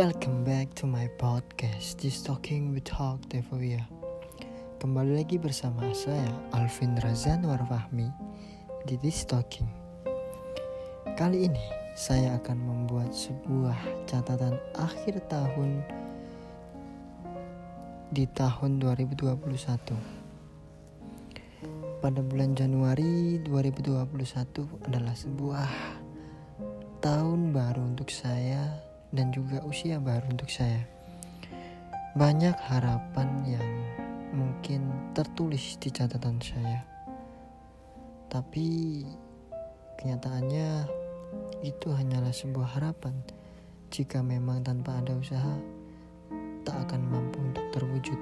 Welcome back to my podcast Just Talking with Talk Devovia. Kembali lagi bersama saya Alvin Razan Warfahmi di This Talking. Kali ini saya akan membuat sebuah catatan akhir tahun di tahun 2021 pada bulan Januari 2021 adalah sebuah tahun baru untuk saya dan juga usia baru untuk saya. Banyak harapan yang mungkin tertulis di catatan saya. Tapi kenyataannya itu hanyalah sebuah harapan. Jika memang tanpa ada usaha tak akan mampu untuk terwujud.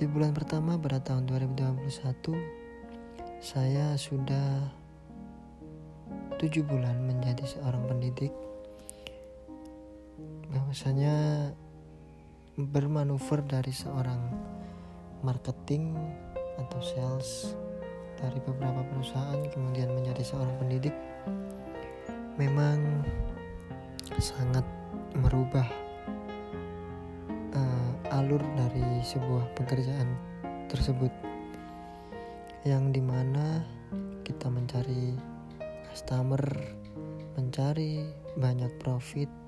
Di bulan pertama pada tahun 2021, saya sudah tujuh bulan menjadi seorang pendidik. Bahwasanya bermanuver dari seorang marketing atau sales dari beberapa perusahaan kemudian menjadi seorang pendidik memang sangat merubah alur dari sebuah pekerjaan tersebut. Yang di mana kita mencari customer mencari banyak profit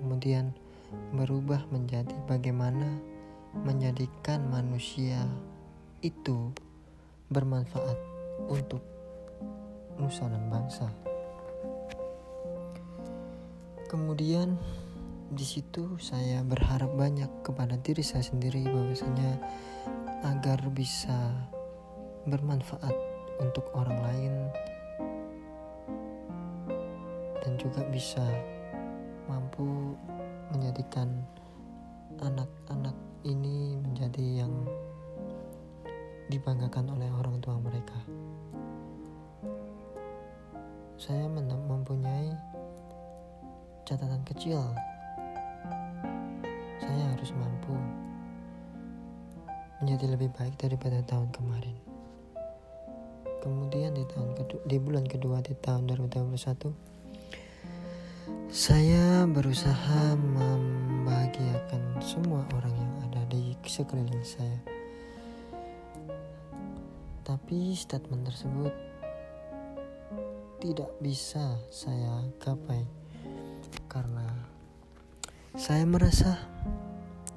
kemudian berubah menjadi bagaimana menjadikan manusia itu bermanfaat untuk nusa dan bangsa. Kemudian di situ saya berharap banyak kepada diri saya sendiri bahwasanya agar bisa bermanfaat untuk orang lain dan juga bisa mampu menjadikan anak-anak ini menjadi yang dibanggakan oleh orang tua mereka. Saya mempunyai catatan kecil saya harus mampu menjadi lebih baik daripada tahun kemarin. Kemudian di tahun kedua, di bulan kedua di tahun 2021 saya berusaha membahagiakan semua orang yang ada di sekeliling saya. Tapi statement tersebut tidak bisa saya gapai karena saya merasa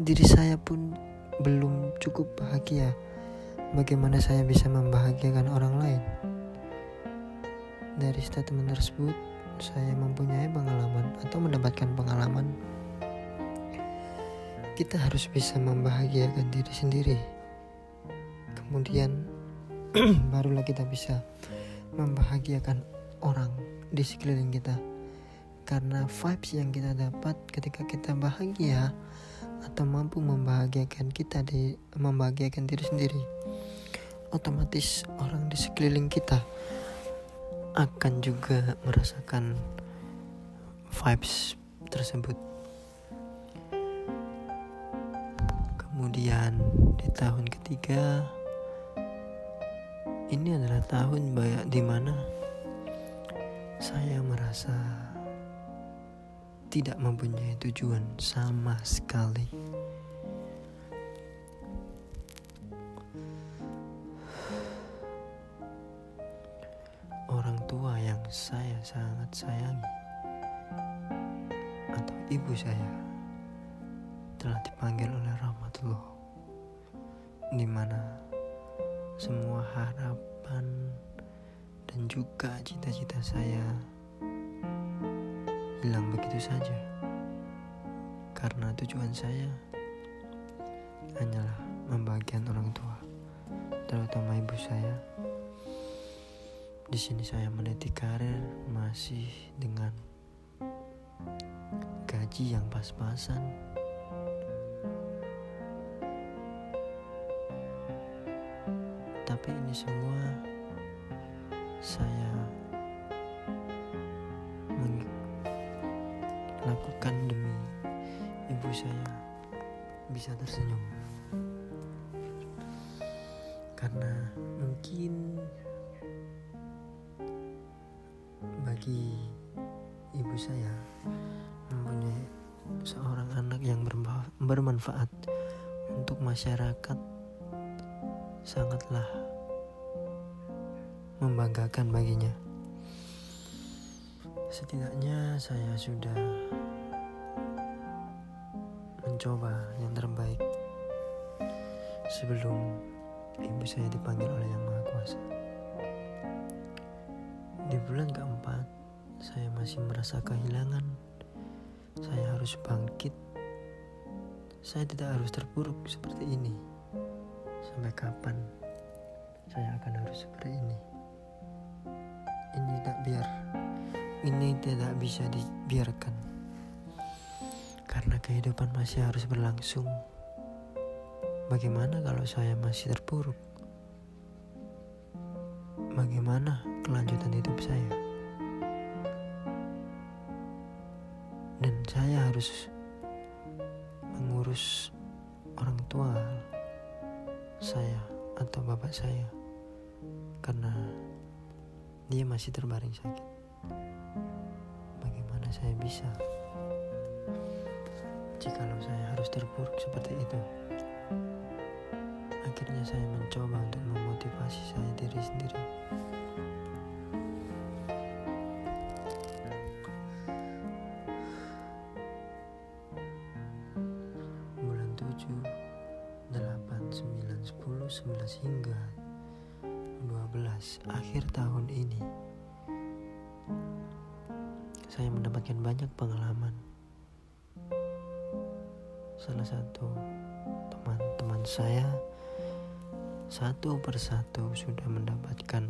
diri saya pun belum cukup bahagia. Bagaimana saya bisa membahagiakan orang lain? Dari statement tersebut, saya mempunyai pengalaman atau mendapatkan pengalaman. Kita harus bisa membahagiakan diri sendiri. Kemudian barulah kita bisa membahagiakan orang di sekeliling kita karena vibes yang kita dapat ketika kita bahagia atau mampu membahagiakan kita di membahagiakan diri sendiri otomatis orang di sekeliling kita akan juga merasakan vibes tersebut kemudian di tahun ketiga ini adalah tahun banyak di mana saya merasa tidak mempunyai tujuan sama sekali. Ibu saya telah dipanggil oleh rahmatullah di mana semua harapan dan juga cita-cita saya hilang begitu saja. Karena tujuan saya hanyalah membagian orang tua terutama ibu saya. Di sini saya meniti karir masih dengan gaji yang pas-pasan. Tapi ini semua saya lakukan demi ibu saya bisa tersenyum. Karena mungkin bagi ibu saya mempunyai seorang anak yang bermanfaat untuk masyarakat sangatlah membanggakan baginya. Setidaknya saya sudah mencoba yang terbaik sebelum ibu saya dipanggil oleh Yang Maha Kuasa. Di bulan keempat, saya masih merasa kehilangan. Saya harus bangkit. Saya tidak harus terpuruk seperti ini. Sampai kapan saya akan harus seperti ini? Ini tidak biar, ini tidak bisa dibiarkan. Karena kehidupan masih harus berlangsung. Bagaimana kalau saya masih terpuruk? Bagaimana kelanjutan hidup saya? Saya harus mengurus orang tua saya atau bapak saya karena dia masih terbaring sakit. Bagaimana saya bisa? Jikalau saya harus terpuruk seperti itu. Akhirnya saya mencoba untuk memotivasi saya diri sendiri. 10, 11 hingga 12 akhir tahun ini saya mendapatkan banyak pengalaman. Salah satu teman-teman saya satu persatu sudah mendapatkan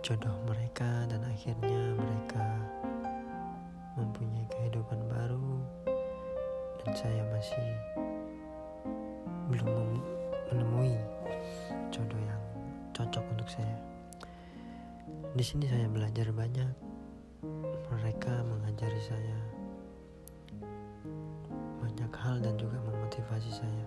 jodoh mereka dan akhirnya mereka mempunyai kehidupan baru dan saya masih belum menemui jodoh yang cocok untuk saya. Di sini saya belajar banyak. Mereka mengajari saya banyak hal dan juga memotivasi saya.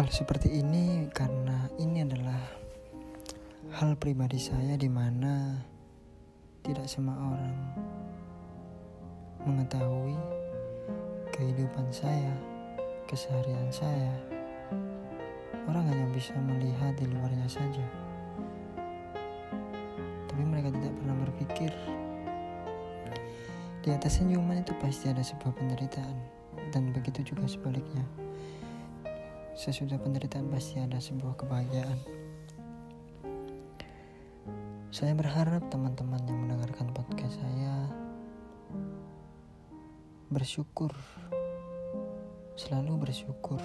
Hal seperti ini karena ini adalah hal pribadi saya di mana tidak semua orang mengetahui kehidupan saya, keseharian saya. Orang hanya bisa melihat di luarnya saja. Tapi mereka tidak pernah berpikir di atas senyuman itu pasti ada sebuah penderitaan dan begitu juga sebaliknya. Sesudah penderitaan pasti ada sebuah kebahagiaan. Saya berharap teman-teman yang mendengarkan podcast saya bersyukur, selalu bersyukur,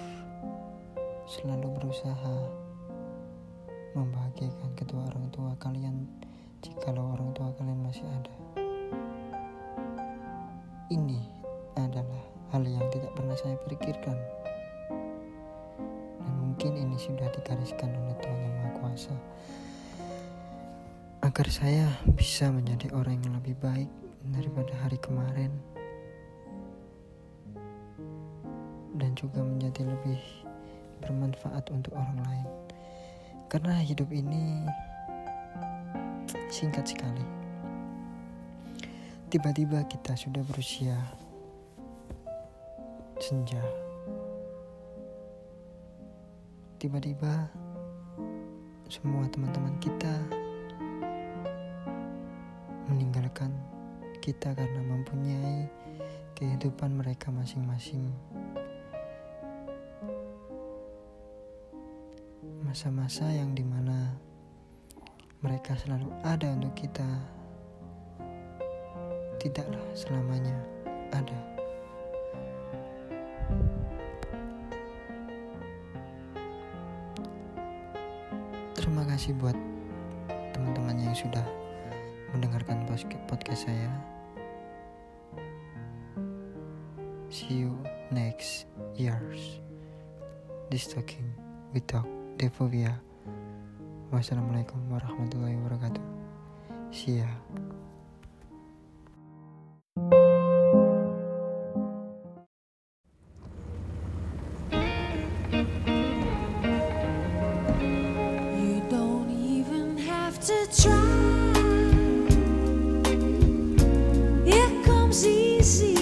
selalu berusaha membahagiakan kedua orang tua kalian jikalau orang tua kalian masih ada. Ini adalah hal yang tidak pernah saya pikirkan. Mungkin ini sudah digariskan oleh Tuhan Yang Maha Kuasa agar saya bisa menjadi orang yang lebih baik daripada hari kemarin dan juga menjadi lebih bermanfaat untuk orang lain. Karena hidup ini singkat sekali. Tiba-tiba kita sudah berusia senja tiba-tiba semua teman-teman kita meninggalkan kita karena mempunyai kehidupan mereka masing-masing. Masa-masa yang di mana mereka selalu ada untuk kita, tidaklah selamanya ada. Kasih buat teman-teman yang sudah mendengarkan podcast saya. See you next years. This talking we talk Devovia. Wassalamualaikum warahmatullahi wabarakatuh. See ya. see